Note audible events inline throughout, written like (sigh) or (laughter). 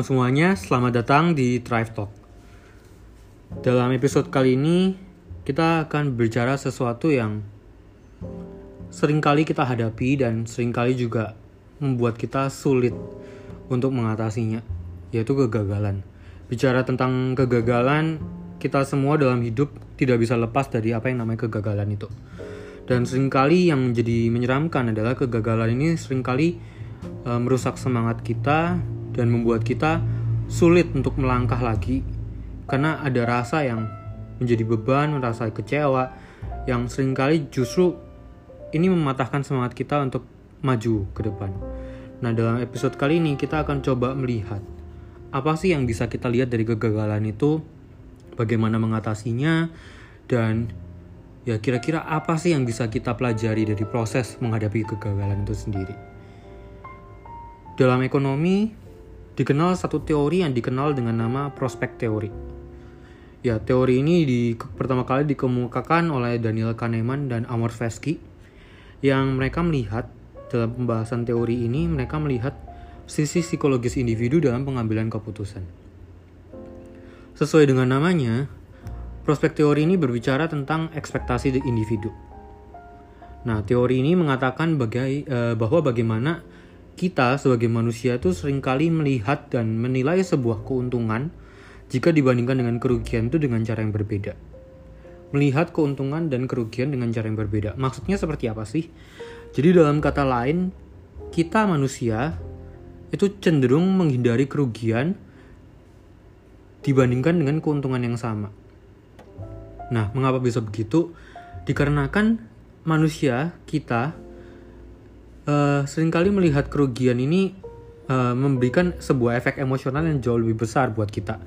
Salam semuanya, selamat datang di Thrive Talk. Dalam episode kali ini, kita akan berbicara sesuatu yang sering kali kita hadapi dan sering kali juga membuat kita sulit untuk mengatasinya, yaitu kegagalan. Bicara tentang kegagalan, kita semua dalam hidup tidak bisa lepas dari apa yang namanya kegagalan itu. Dan sering kali yang menjadi menyeramkan adalah kegagalan ini sering kali e, merusak semangat kita dan membuat kita sulit untuk melangkah lagi karena ada rasa yang menjadi beban, merasa kecewa yang sering kali justru ini mematahkan semangat kita untuk maju ke depan. Nah, dalam episode kali ini kita akan coba melihat apa sih yang bisa kita lihat dari kegagalan itu, bagaimana mengatasinya, dan ya kira-kira apa sih yang bisa kita pelajari dari proses menghadapi kegagalan itu sendiri. Dalam ekonomi, dikenal satu teori yang dikenal dengan nama prospek teori. Ya, teori ini di, pertama kali dikemukakan oleh Daniel Kahneman dan Amor Tversky yang mereka melihat dalam pembahasan teori ini mereka melihat sisi psikologis individu dalam pengambilan keputusan. Sesuai dengan namanya, prospek teori ini berbicara tentang ekspektasi individu. Nah, teori ini mengatakan bagai, eh, bahwa bagaimana kita sebagai manusia itu sering kali melihat dan menilai sebuah keuntungan jika dibandingkan dengan kerugian itu dengan cara yang berbeda. Melihat keuntungan dan kerugian dengan cara yang berbeda. Maksudnya seperti apa sih? Jadi dalam kata lain, kita manusia itu cenderung menghindari kerugian dibandingkan dengan keuntungan yang sama. Nah, mengapa bisa begitu? Dikarenakan manusia kita uh, sering kali melihat kerugian ini uh, memberikan sebuah efek emosional yang jauh lebih besar buat kita.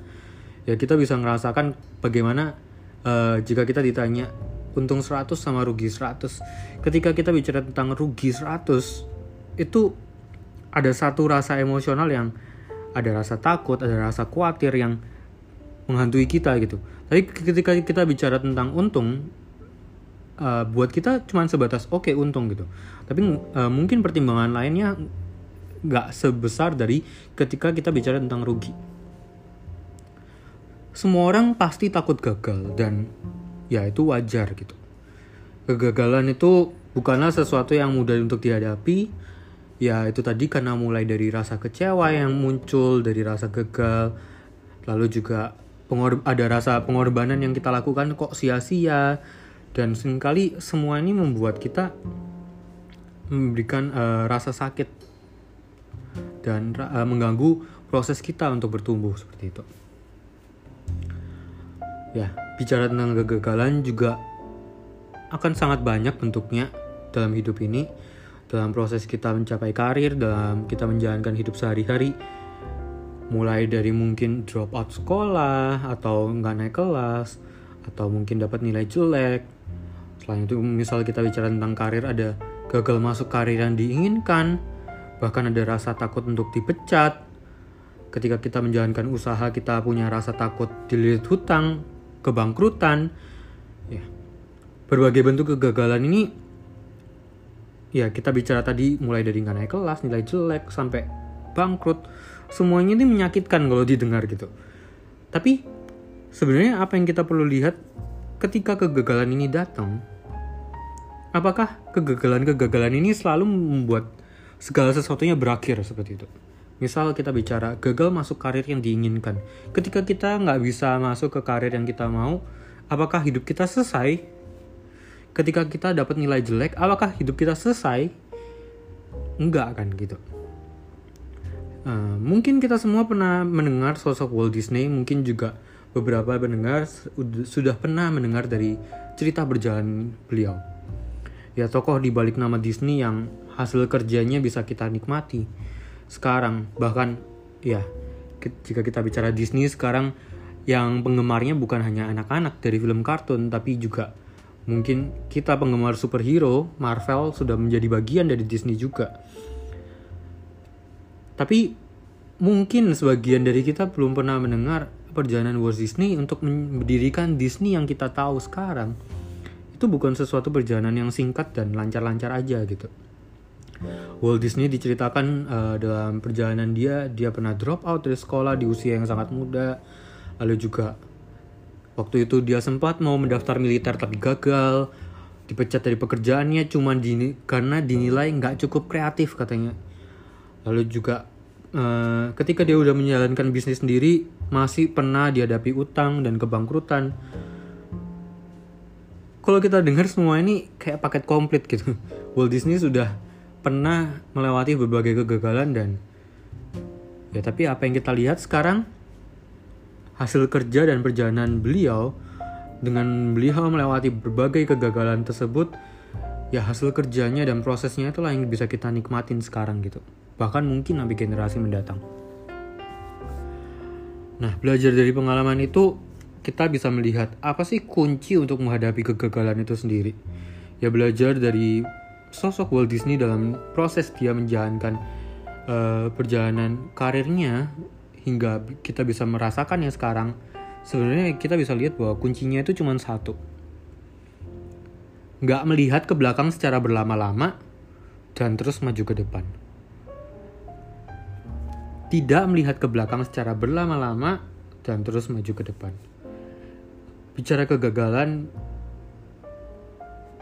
Ya kita bisa merasakan bagaimana uh, jika kita ditanya untung 100 sama rugi 100. Ketika kita bicara tentang rugi 100 itu ada satu rasa emosional yang ada rasa takut, ada rasa khawatir yang menghantui kita gitu. Tapi ketika kita bicara tentang untung, uh, buat kita cuma sebatas oke okay, untung gitu. Tapi uh, mungkin pertimbangan lainnya nggak sebesar dari ketika kita bicara tentang rugi. Semua orang pasti takut gagal dan ya itu wajar gitu. Kegagalan itu bukanlah sesuatu yang mudah untuk dihadapi. Ya itu tadi karena mulai dari rasa kecewa yang muncul dari rasa gagal. Lalu juga ada rasa pengorbanan yang kita lakukan kok sia-sia dan sering kali semua ini membuat kita memberikan uh, rasa sakit dan uh, mengganggu proses kita untuk bertumbuh seperti itu. Ya, bicara tentang kegagalan juga akan sangat banyak bentuknya dalam hidup ini, dalam proses kita mencapai karir, dalam kita menjalankan hidup sehari-hari, mulai dari mungkin drop out sekolah atau nggak naik kelas, atau mungkin dapat nilai jelek, Selain itu misal kita bicara tentang karir ada gagal masuk karir yang diinginkan, bahkan ada rasa takut untuk dipecat. Ketika kita menjalankan usaha kita punya rasa takut dililit hutang, kebangkrutan. Ya. Berbagai bentuk kegagalan ini ya kita bicara tadi mulai dari nggak naik kelas, nilai jelek sampai bangkrut. Semuanya ini menyakitkan kalau didengar gitu. Tapi sebenarnya apa yang kita perlu lihat ketika kegagalan ini datang Apakah kegagalan-kegagalan ini selalu membuat segala sesuatunya berakhir seperti itu? Misal kita bicara gagal masuk karir yang diinginkan. Ketika kita nggak bisa masuk ke karir yang kita mau, apakah hidup kita selesai? Ketika kita dapat nilai jelek, apakah hidup kita selesai? Enggak kan gitu. Uh, mungkin kita semua pernah mendengar sosok Walt Disney, mungkin juga beberapa pendengar sudah pernah mendengar dari cerita berjalan beliau. Ya tokoh di balik nama Disney yang hasil kerjanya bisa kita nikmati sekarang. Bahkan ya jika kita bicara Disney sekarang yang penggemarnya bukan hanya anak-anak dari film kartun tapi juga mungkin kita penggemar superhero Marvel sudah menjadi bagian dari Disney juga. Tapi mungkin sebagian dari kita belum pernah mendengar perjalanan Walt Disney untuk mendirikan Disney yang kita tahu sekarang itu bukan sesuatu perjalanan yang singkat dan lancar-lancar aja gitu. Walt Disney diceritakan uh, dalam perjalanan dia dia pernah drop out dari sekolah di usia yang sangat muda. Lalu juga waktu itu dia sempat mau mendaftar militer tapi gagal. Dipecat dari pekerjaannya cuma dini, karena dinilai nggak cukup kreatif katanya. Lalu juga uh, ketika dia udah menjalankan bisnis sendiri masih pernah dihadapi utang dan kebangkrutan. Kalau kita dengar semua ini kayak paket komplit gitu. (laughs) Walt Disney sudah pernah melewati berbagai kegagalan dan ya tapi apa yang kita lihat sekarang hasil kerja dan perjalanan beliau dengan beliau melewati berbagai kegagalan tersebut ya hasil kerjanya dan prosesnya itulah yang bisa kita nikmatin sekarang gitu bahkan mungkin sampai generasi mendatang. Nah belajar dari pengalaman itu kita bisa melihat apa sih kunci untuk menghadapi kegagalan itu sendiri. Ya belajar dari sosok Walt Disney dalam proses dia menjalankan uh, perjalanan karirnya hingga kita bisa merasakan yang sekarang. Sebenarnya kita bisa lihat bahwa kuncinya itu cuma satu. Nggak melihat ke belakang secara berlama-lama dan terus maju ke depan tidak melihat ke belakang secara berlama-lama dan terus maju ke depan. Bicara kegagalan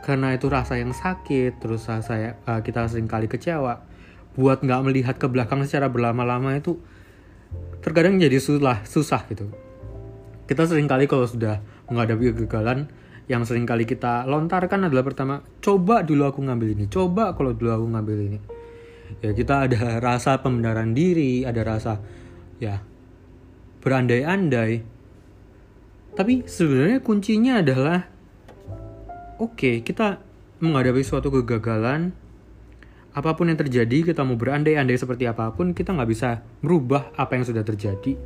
karena itu rasa yang sakit terus rasa uh, kita sering kali kecewa buat nggak melihat ke belakang secara berlama-lama itu terkadang jadi susah susah gitu. Kita sering kali kalau sudah menghadapi kegagalan yang sering kali kita lontarkan adalah pertama coba dulu aku ngambil ini coba kalau dulu aku ngambil ini ya kita ada rasa pembenaran diri ada rasa ya berandai-andai. Tapi sebenarnya kuncinya adalah oke okay, kita menghadapi suatu kegagalan. Apa pun yang terjadi kita mau berandai-andai seperti apa pun kita nggak bisa merubah apa yang sudah terjadi.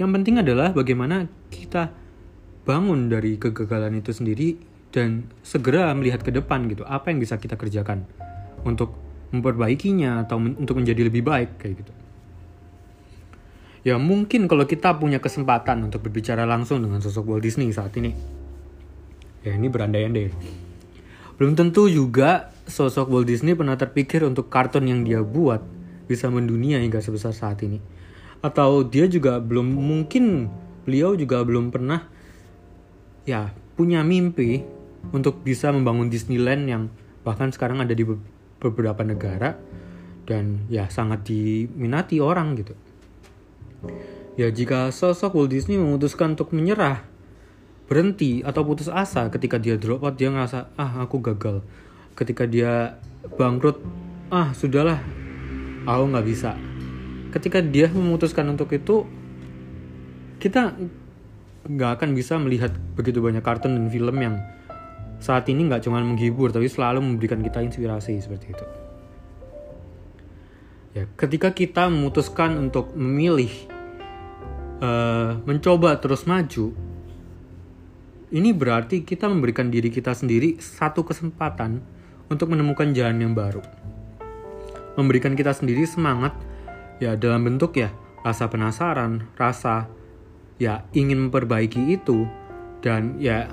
Yang penting adalah bagaimana kita bangun dari kegagalan itu sendiri dan segera melihat ke depan gitu apa yang bisa kita kerjakan untuk memperbaikinya atau men untuk menjadi lebih baik kayak gitu. Ya mungkin kalau kita punya kesempatan untuk berbicara langsung dengan sosok Walt Disney saat ini. Ya ini berandai-andai belum tentu juga sosok Walt Disney pernah terpikir untuk kartun yang dia buat bisa mendunia hingga sebesar saat ini. Atau dia juga belum mungkin beliau juga belum pernah ya punya mimpi untuk bisa membangun Disneyland yang bahkan sekarang ada di beberapa negara dan ya sangat diminati orang gitu. Ya jika sosok Walt Disney memutuskan untuk menyerah berhenti atau putus asa ketika dia drop out dia ngerasa ah aku gagal ketika dia bangkrut ah sudahlah aku nggak bisa ketika dia memutuskan untuk itu kita nggak akan bisa melihat begitu banyak kartun dan film yang saat ini nggak cuma menghibur tapi selalu memberikan kita inspirasi seperti itu ya ketika kita memutuskan untuk memilih uh, mencoba terus maju ini berarti kita memberikan diri kita sendiri satu kesempatan untuk menemukan jalan yang baru. Memberikan kita sendiri semangat ya dalam bentuk ya rasa penasaran, rasa ya ingin memperbaiki itu dan ya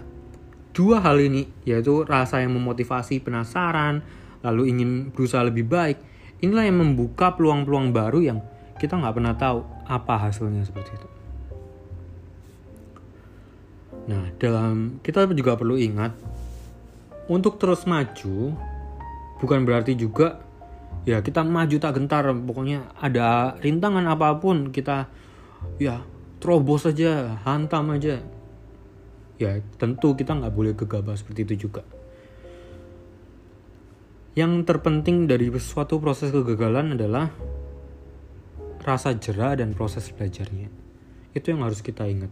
dua hal ini yaitu rasa yang memotivasi penasaran lalu ingin berusaha lebih baik inilah yang membuka peluang-peluang baru yang kita nggak pernah tahu apa hasilnya seperti itu. Nah, dalam kita juga perlu ingat untuk terus maju bukan berarti juga ya kita maju tak gentar pokoknya ada rintangan apa pun kita ya terobos saja hantam aja ya tentu kita nggak boleh gegabah seperti itu juga. Yang terpenting dari suatu proses kegagalan adalah rasa jerah dan proses belajarnya. Itu yang harus kita ingat.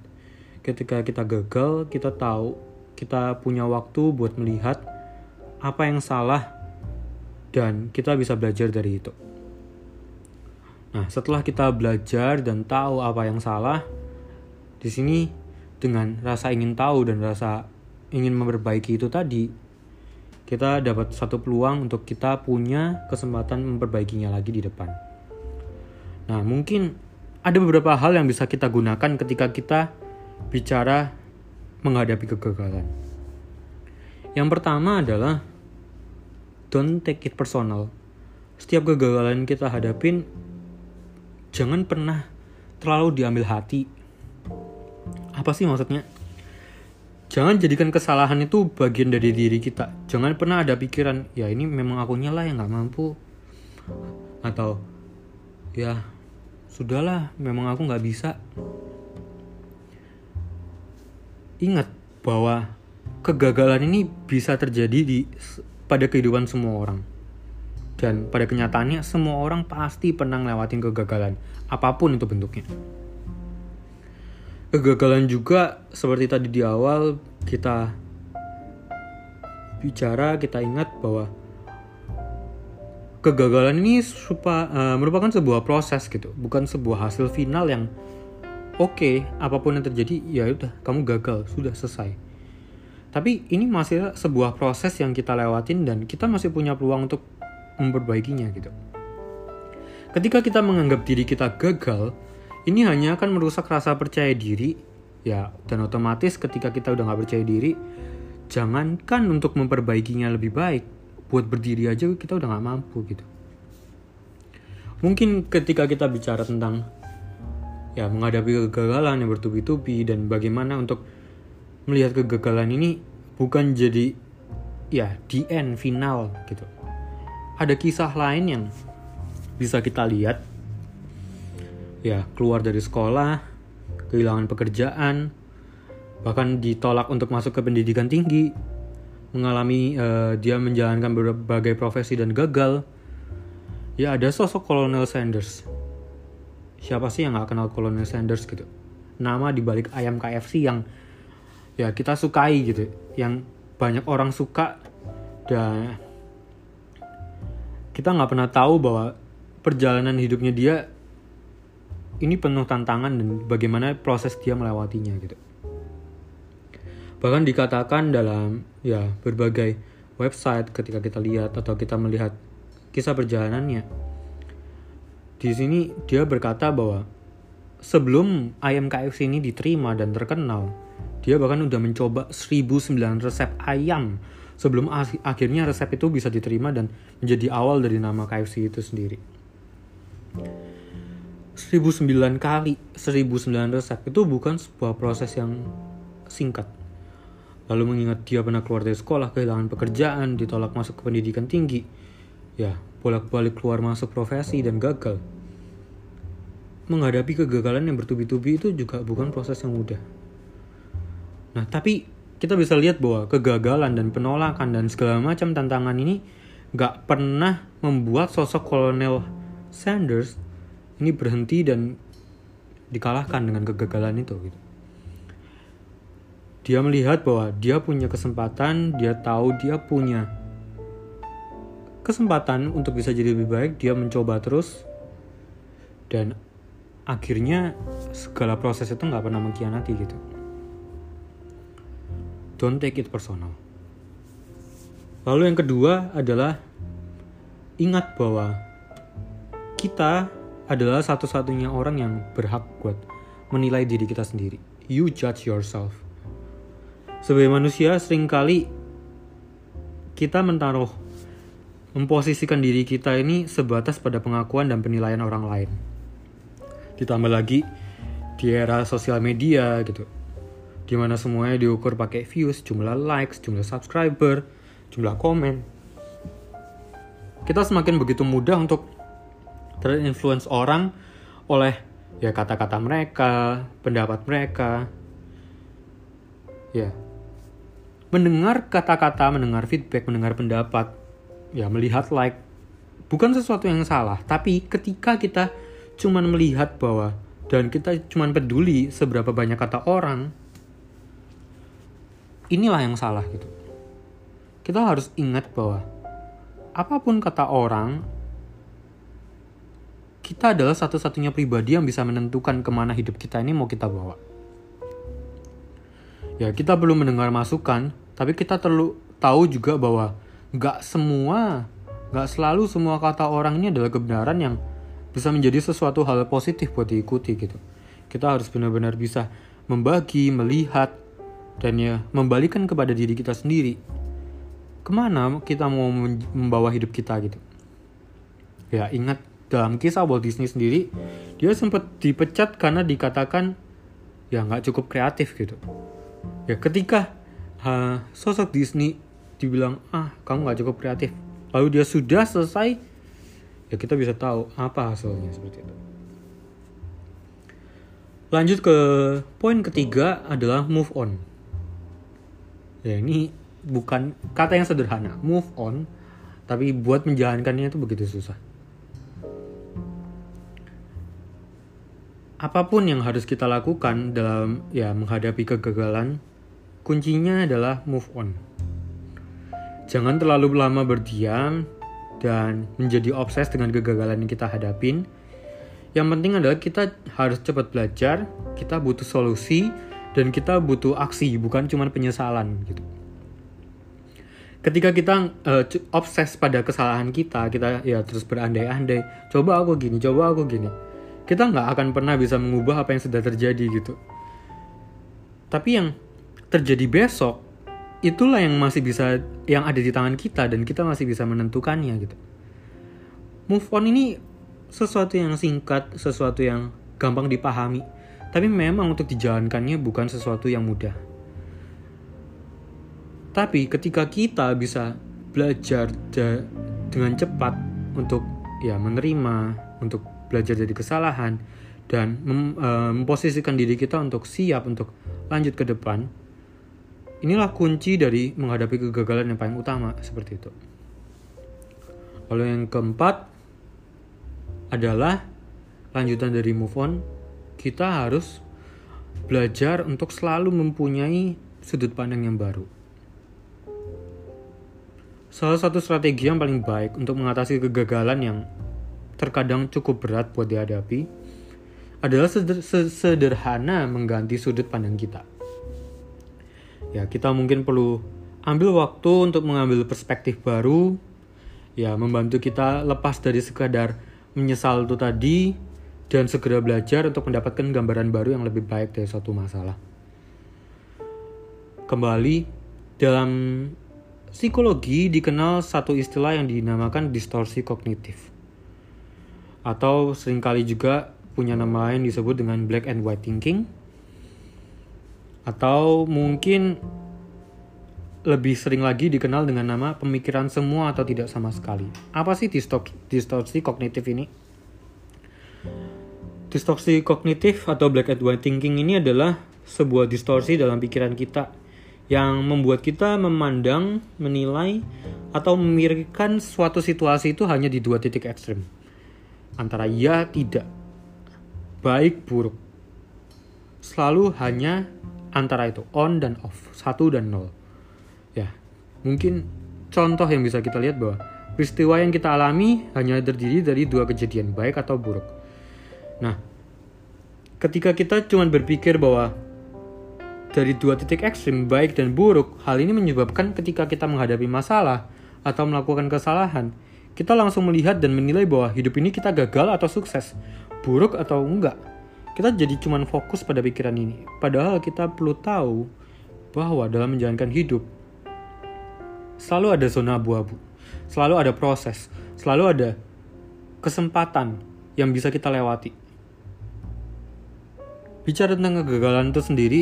Ketika kita gagal kita tahu kita punya waktu buat melihat apa yang salah dan kita bisa belajar dari itu. Nah setelah kita belajar dan tahu apa yang salah di sini dengan rasa ingin tahu dan rasa ingin memperbaiki itu tadi kita dapat satu peluang untuk kita punya kesempatan memperbaikinya lagi di depan nah mungkin ada beberapa hal yang bisa kita gunakan ketika kita bicara menghadapi kegagalan. Yang pertama adalah don't take it personal. setiap kegagalan kita hadapin jangan pernah terlalu diambil hati apa sih maksudnya? Jangan jadikan kesalahan itu bagian dari diri kita. Jangan pernah ada pikiran ya ini memang aku lah yang nggak mampu. Atau ya sudahlah memang aku nggak bisa. Ingat bahwa kegagalan ini bisa terjadi di pada kehidupan semua orang. Dan pada kenyataannya semua orang pasti pernah ngelewatin kegagalan apa pun itu bentuknya kegagalan juga seperti tadi di awal kita bicara kita ingat bahwa kegagalan ini supa, uh, merupakan sebuah proses gitu. Bukan sebuah hasil final yang oke okay, apa pun yang terjadi ya udah kamu gagal sudah selesai. Tapi ini masih sebuah proses yang kita lewatin dan kita masih punya peluang untuk memperbaikinya gitu. Ketika kita menganggap diri kita gagal ini hanya akan merusak rasa percaya diri. Ya dan otomatis ketika kita udah nggak percaya diri jangankan untuk memperbaikinya lebih baik buat berdiri aja kita udah nggak mampu gitu. Mungkin ketika kita bicara tentang ya menghadapi kegagalan yang bertubi-tubi dan bagaimana untuk melihat kegagalan ini bukan jadi ya di end final gitu. Ada kisah lain yang bisa kita lihat ya keluar dari sekolah, kehilangan pekerjaan, bahkan ditolak untuk masuk ke pendidikan tinggi, mengalami uh, dia menjalankan berbagai profesi dan gagal. Ya ada sosok Kolonel Sanders. Siapa sih yang nggak kenal Colonel Sanders gitu? Nama dibalik ayam KFC yang ya kita sukai gitu yang banyak orang suka. Dan kita nggak pernah tahu bahwa perjalanan hidupnya dia ini penuh tantangan dan bagaimana proses dia melewatinya gitu bahkan dikatakan dalam ya berbagai website ketika kita lihat atau kita melihat kisah perjalanannya di sini dia berkata bahwa sebelum ayam KFC ini diterima dan terkenal, dia bahkan udah mencoba 1009 resep ayam sebelum akhirnya resep itu bisa diterima dan menjadi awal dari nama KFC itu sendiri. 1009 kali 1009 resep itu bukan sebuah proses yang singkat. Lalu mengingat dia pernah keluar dari sekolah, kehilangan pekerjaan, ditolak masuk ke pendidikan tinggi, ya bolak-balik keluar masuk profesi dan gagal. Menghadapi kegagalan yang bertubi-tubi itu juga bukan proses yang mudah. Nah, tapi kita bisa lihat bahwa kegagalan dan penolakan dan segala macam tantangan ini gak pernah membuat sosok Kolonel Sanders ini berhenti dan dikalahkan dengan kegagalan itu gitu. Dia melihat bahwa dia punya kesempatan, dia tahu dia punya kesempatan untuk bisa jadi lebih baik dia mencoba terus dan akhirnya segala proses itu nggak pernah mengkhianati gitu don't take it personal lalu yang kedua adalah ingat bahwa kita adalah satu-satunya orang yang berhak buat menilai diri kita sendiri you judge yourself sebagai manusia sering kali kita menaruh memposisikan diri kita ini sebatas pada pengakuan dan penilaian orang lain. Ditambah lagi di era sosial media gitu, di mana semuanya diukur pakai views, jumlah likes, jumlah subscriber, jumlah komen. Kita semakin begitu mudah untuk terinfluence orang oleh ya kata-kata mereka, pendapat mereka. Ya. Mendengar kata-kata, mendengar feedback, mendengar pendapat ya melihat like bukan sesuatu yang salah tapi ketika kita cuman melihat bahwa dan kita cuman peduli seberapa banyak kata orang inilah yang salah gitu kita harus ingat bahwa apa pun kata orang kita adalah satu-satunya pribadi yang bisa menentukan ke mana hidup kita ini mau kita bawa ya kita belum mendengar masukan tapi kita perlu tahu juga bahwa nggak semua, nggak selalu semua kata orang ini adalah kebenaran yang bisa menjadi sesuatu hal positif buat diikuti gitu. Kita harus benar-benar bisa membagi, melihat, dan ya membalikan kepada diri kita sendiri. Ke mana kita mau membawa hidup kita gitu. Ya ingat dalam kisah Walt Disney sendiri, dia sempat dipecat karena dikatakan ya nggak cukup kreatif gitu. Ya ketika uh, sosok Disney dibilang ah kamu nggak cukup kreatif, lalu dia sudah selesai, ya kita bisa tahu apa hasilnya seperti itu. Lanjut ke poin ketiga adalah move on. Ya ini bukan kata yang sederhana, move on, tapi buat menjalankannya itu begitu susah. Apa pun yang harus kita lakukan dalam ya menghadapi kegagalan, kuncinya adalah move on. Jangan terlalu lama berdiam dan menjadi obses dengan kegagalan yang kita hadapin. Yang penting adalah kita harus cepat belajar, kita butuh solusi, dan kita butuh aksi, bukan cuma penyesalan gitu. Ketika kita uh, obses pada kesalahan kita, kita ya terus berandai-andai, coba aku gini, coba aku gini kita nggak akan pernah bisa mengubah apa yang sudah terjadi gitu. Tapi yang terjadi besok itulah yang masih bisa yang ada di tangan kita dan kita masih bisa menentukannya gitu. Move on ini sesuatu yang singkat, sesuatu yang gampang dipahami, tapi memang untuk dijalankannya bukan sesuatu yang mudah. Tapi ketika kita bisa belajar dengan cepat untuk ya menerima, untuk belajar dari kesalahan dan mem, uh, memposisikan diri kita untuk siap untuk lanjut ke depan inilah kunci dari menghadapi kegagalan yang paling utama seperti itu. Lalu yang keempat adalah lanjutan dari move on. Kita harus belajar untuk selalu mempunyai sudut pandang yang baru. Salah satu strategi yang paling baik untuk mengatasi kegagalan yang terkadang cukup berat buat dihadapi adalah sederhana mengganti sudut pandang kita. Ya, kita mungkin perlu ambil waktu untuk mengambil perspektif baru, ya membantu kita lepas dari sekadar menyesal itu tadi dan segera belajar untuk mendapatkan gambaran baru yang lebih baik dari suatu masalah. Kembali dalam psikologi dikenal satu istilah yang dinamakan distorsi kognitif atau sering kali juga punya nama lain disebut dengan black and white thinking atau mungkin lebih sering lagi dikenal dengan nama pemikiran semua atau tidak sama sekali. Apa sih distorsi kognitif ini? Distorsi kognitif atau black and white thinking ini adalah sebuah distorsi dalam pikiran kita yang membuat kita memandang, menilai, atau memikirkan suatu situasi itu hanya di dua titik ekstrim antara ya tidak, baik buruk. Selalu hanya antara itu on dan off, satu dan nol. Ya, mungkin contoh yang bisa kita lihat bahwa peristiwa yang kita alami hanya terdiri dari dua kejadian, baik atau buruk. Nah, ketika kita cuma berpikir bahwa dari dua titik ekstrim, baik dan buruk, hal ini menyebabkan ketika kita menghadapi masalah atau melakukan kesalahan, kita langsung melihat dan menilai bahwa hidup ini kita gagal atau sukses, buruk atau enggak. Kita jadi cuman fokus pada pikiran ini. Padahal kita perlu tahu bahwa dalam menjalankan hidup selalu ada zona abu-abu, selalu ada proses, selalu ada kesempatan yang bisa kita lewati. Bicara tentang kegagalan itu sendiri,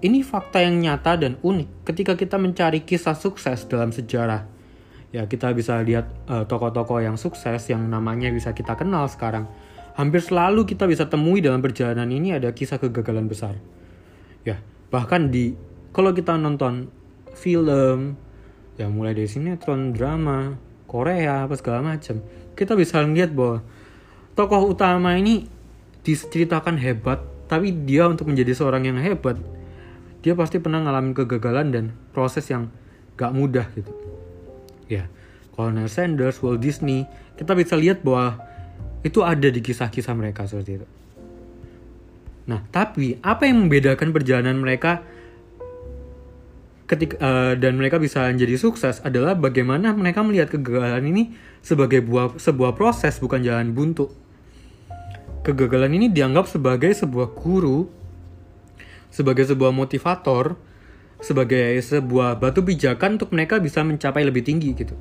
ini fakta yang nyata dan unik ketika kita mencari kisah sukses dalam sejarah ya kita bisa lihat uh, tokoh-tokoh yang sukses yang namanya bisa kita kenal sekarang. Hampir selalu kita bisa temui dalam perjalanan ini ada kisah kegagalan besar. Ya bahkan di kalau kita nonton film ya mulai dari sinetron drama Korea apa segala macam kita bisa lihat bahwa tokoh utama ini diceritakan hebat tapi dia untuk menjadi seorang yang hebat dia pasti pernah ngalamin kegagalan dan proses yang gak mudah gitu ya Colonel Sanders, Walt Disney, kita bisa lihat bahwa itu ada di kisah-kisah mereka seperti itu. Nah, tapi apa yang membedakan perjalanan mereka ketika uh, dan mereka bisa menjadi sukses adalah bagaimana mereka melihat kegagalan ini sebagai buah, sebuah proses bukan jalan buntu. Kegagalan ini dianggap sebagai sebuah guru, sebagai sebuah motivator, sebagai sebuah batu pijakan untuk mereka bisa mencapai lebih tinggi gitu.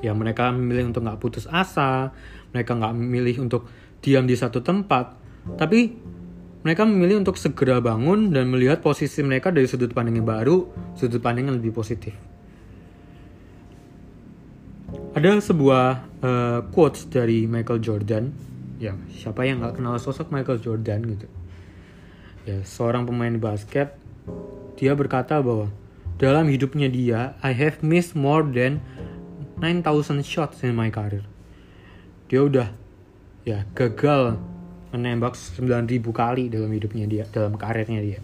ya mereka memilih untuk nggak putus asa mereka nggak memilih untuk diam di satu tempat tapi mereka memilih untuk segera bangun dan melihat posisi mereka dari sudut pandang yang baru sudut pandang yang lebih positif. Ada sebuah uh, quotes dari Michael Jordan. Ya siapa yang nggak kenal sosok Michael Jordan gitu. Ya seorang pemain basket dia berkata bahwa dalam hidupnya dia I have missed more than 9000 shots in my career. Dia udah ya gagal menembak 9000 kali dalam hidupnya dia dalam karirnya dia.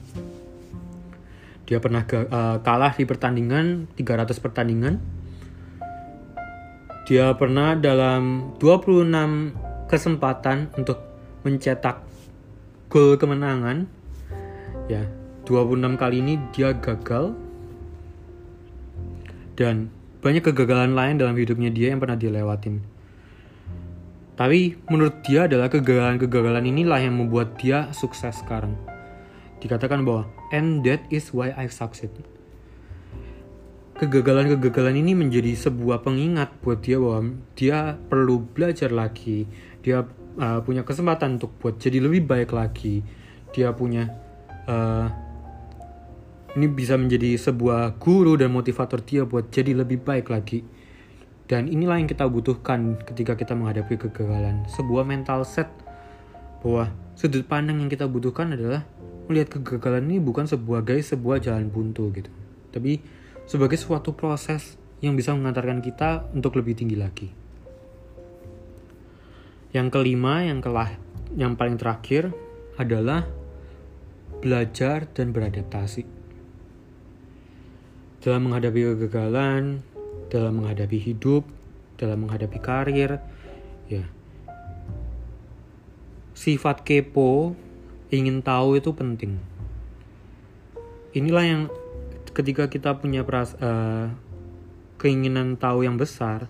Dia pernah uh, kalah di pertandingan 300 pertandingan. Dia pernah dalam 26 kesempatan untuk mencetak gol kemenangan. Ya 26 kali ini dia gagal. Dan banyak kegagalan lain dalam hidupnya dia yang pernah dilewatin tapi menurut dia adalah kegagalan-kegagalan inilah yang membuat dia sukses sekarang. Dikatakan bahwa and that is why I succeed. Kegagalan-kegagalan ini menjadi sebuah pengingat buat dia bahwa dia perlu belajar lagi. Dia uh, punya kesempatan untuk buat jadi lebih baik lagi. Dia punya uh, ini bisa menjadi sebuah guru dan motivator dia buat jadi lebih baik lagi. Dan inilah yang kita butuhkan ketika kita menghadapi kegagalan. Sebuah mental set bahwa sudut pandang yang kita butuhkan adalah melihat kegagalan ini bukan sebuah guys, sebuah jalan buntu gitu. Tapi sebagai suatu proses yang bisa mengantarkan kita untuk lebih tinggi lagi. Yang kelima, yang kelah, yang paling terakhir adalah belajar dan beradaptasi. Dalam menghadapi kegagalan, dalam menghadapi hidup, dalam menghadapi karir, ya. Sifat kepo, ingin tahu itu penting. Inilah yang ketika kita punya peras, uh, keinginan tahu yang besar,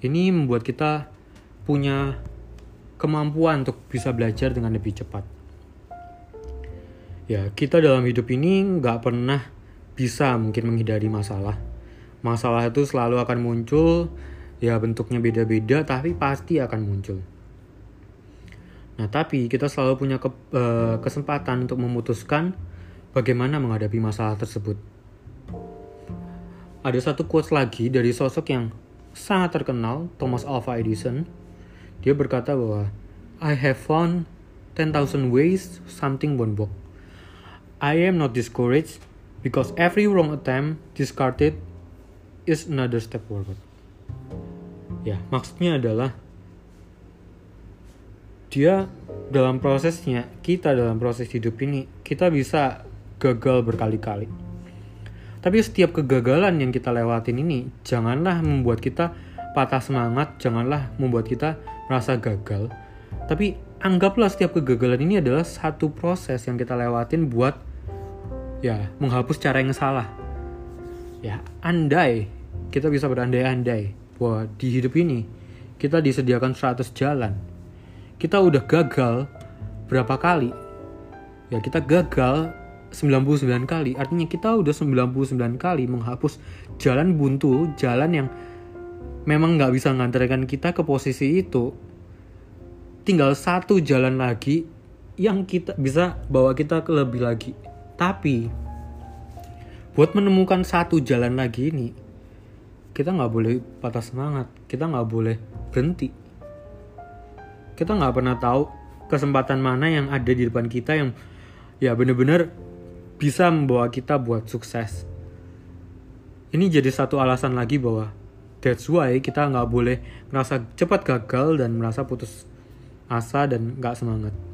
ini membuat kita punya kemampuan untuk bisa belajar dengan lebih cepat ya kita dalam hidup ini nggak pernah bisa mungkin menghindari masalah. Masalah itu selalu akan muncul ya bentuknya beda-beda tapi pasti akan muncul. Nah tapi kita selalu punya ke, uh, kesempatan untuk memutuskan bagaimana menghadapi masalah tersebut. Ada satu quotes lagi dari sosok yang sangat terkenal Thomas Alva Edison. Dia berkata bahwa I have found 10,000 ways something won't work. I am not discouraged because every wrong attempt discarded is another step forward. Ya, maksudnya adalah dia dalam prosesnya, kita dalam proses hidup ini, kita bisa gagal berkali-kali. Tapi setiap kegagalan yang kita lewatin ini, janganlah membuat kita patah semangat, janganlah membuat kita merasa gagal. Tapi anggaplah setiap kegagalan ini adalah satu proses yang kita lewatin buat ya. Menghapus cara yang salah. Ya andai kita bisa berandai-andai bahwa di hidup ini kita disediakan 100 jalan. Kita udah gagal berapa kali? Ya kita gagal 99 kali. Artinya kita udah 99 kali menghapus jalan buntu jalan yang memang nggak bisa ngantarkan kita ke posisi itu. Tinggal satu jalan lagi yang kita bisa bawa kita ke lebih lagi tapi buat menemukan satu jalan lagi ini, kita nggak boleh patah semangat, kita nggak boleh berhenti. Kita nggak pernah tahu kesempatan mana yang ada di depan kita yang ya bener-bener bisa membawa kita buat sukses. Ini jadi satu alasan lagi bahwa that's why kita nggak boleh merasa cepat gagal dan merasa putus asa dan nggak semangat.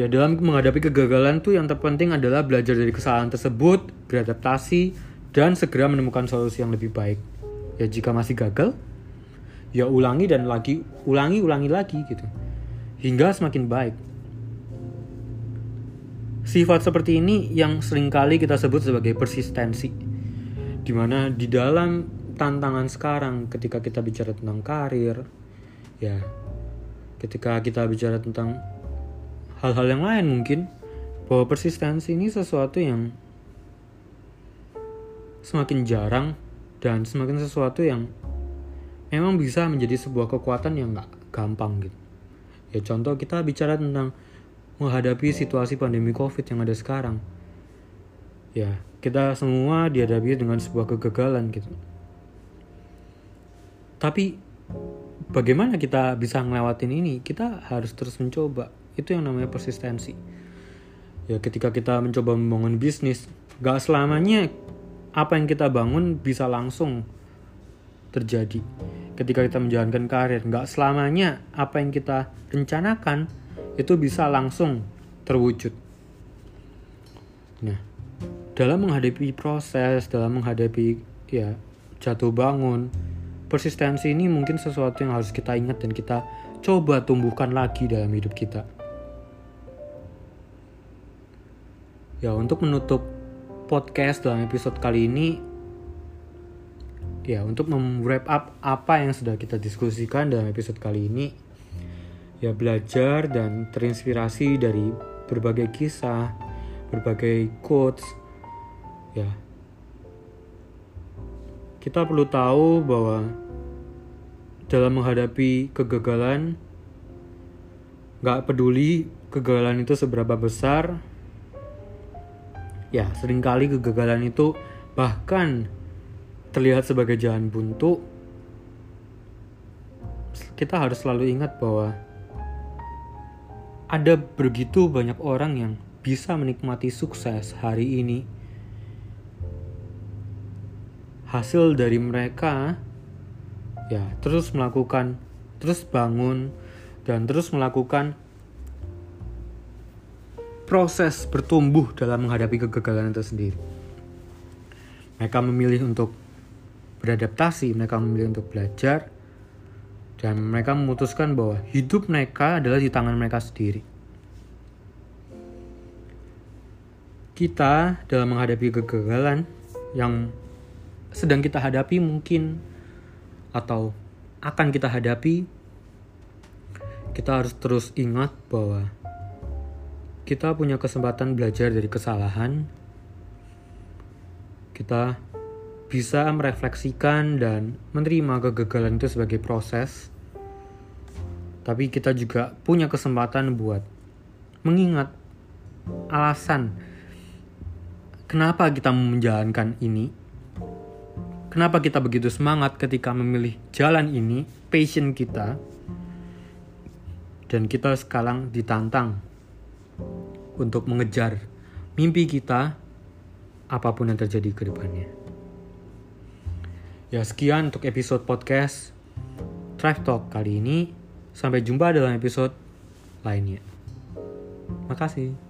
Ya dalam menghadapi kegagalan tuh yang terpenting adalah belajar dari kesalahan tersebut, beradaptasi, dan segera menemukan solusi yang lebih baik. Ya jika masih gagal, ya ulangi dan lagi, ulangi, ulangi lagi gitu. Hingga semakin baik. Sifat seperti ini yang sering kali kita sebut sebagai persistensi. Di mana di dalam tantangan sekarang ketika kita bicara tentang karir, ya ketika kita bicara tentang hal-hal yang lain mungkin bahwa persistensi ini sesuatu yang semakin jarang dan semakin sesuatu yang memang bisa menjadi sebuah kekuatan yang nggak gampang gitu. Ya contoh kita bicara tentang menghadapi situasi pandemi COVID yang ada sekarang. Ya, kita semua dihadapi dengan sebuah kegagalan gitu. Tapi bagaimana kita bisa ngelewatin ini? Kita harus terus mencoba. Itu yang namanya persistensi. Ya ketika kita mencoba membangun bisnis, gak selamanya apa yang kita bangun bisa langsung terjadi ketika kita menjalankan karir. Nggak selamanya apa yang kita rencanakan itu bisa langsung terwujud. Nah, dalam menghadapi proses, dalam menghadapi ya jatuh bangun, persistensi ini mungkin sesuatu yang harus kita ingat dan kita coba tumbuhkan lagi dalam hidup kita. Ya, untuk menutup podcast dalam episode kali ini, ya untuk mem-wrap up apa yang sudah kita diskusikan dalam episode kali ini ya belajar dan terinspirasi dari berbagai kisah berbagai quotes ya. Kita perlu tahu bahwa dalam menghadapi kegagalan gak peduli kegagalan itu seberapa besar ya sering kali kegagalan itu bahkan terlihat sebagai jalan buntu, kita harus selalu ingat bahwa ada begitu banyak orang yang bisa menikmati sukses hari ini. Hasil dari mereka ya terus melakukan, terus bangun dan terus melakukan proses bertumbuh dalam menghadapi kegagalan itu sendiri. Mereka memilih untuk beradaptasi, mereka memilih untuk belajar, dan mereka memutuskan bahwa hidup mereka adalah di tangan mereka sendiri. Kita dalam menghadapi kegagalan yang sedang kita hadapi mungkin atau akan kita hadapi, kita harus terus ingat bahwa kita punya kesempatan belajar dari kesalahan. Kita bisa merefleksikan dan menerima kegagalan itu sebagai proses. Tapi kita juga punya kesempatan buat mengingat alasan kenapa kita menjalankan ini. Kenapa kita begitu semangat ketika memilih jalan ini, passion kita. Dan kita sekarang ditantang untuk mengejar mimpi kita apa pun yang terjadi ke depannya. Ya sekian untuk episode podcast Thrive Talk kali ini. Sampai jumpa dalam episode lainnya. Makasih.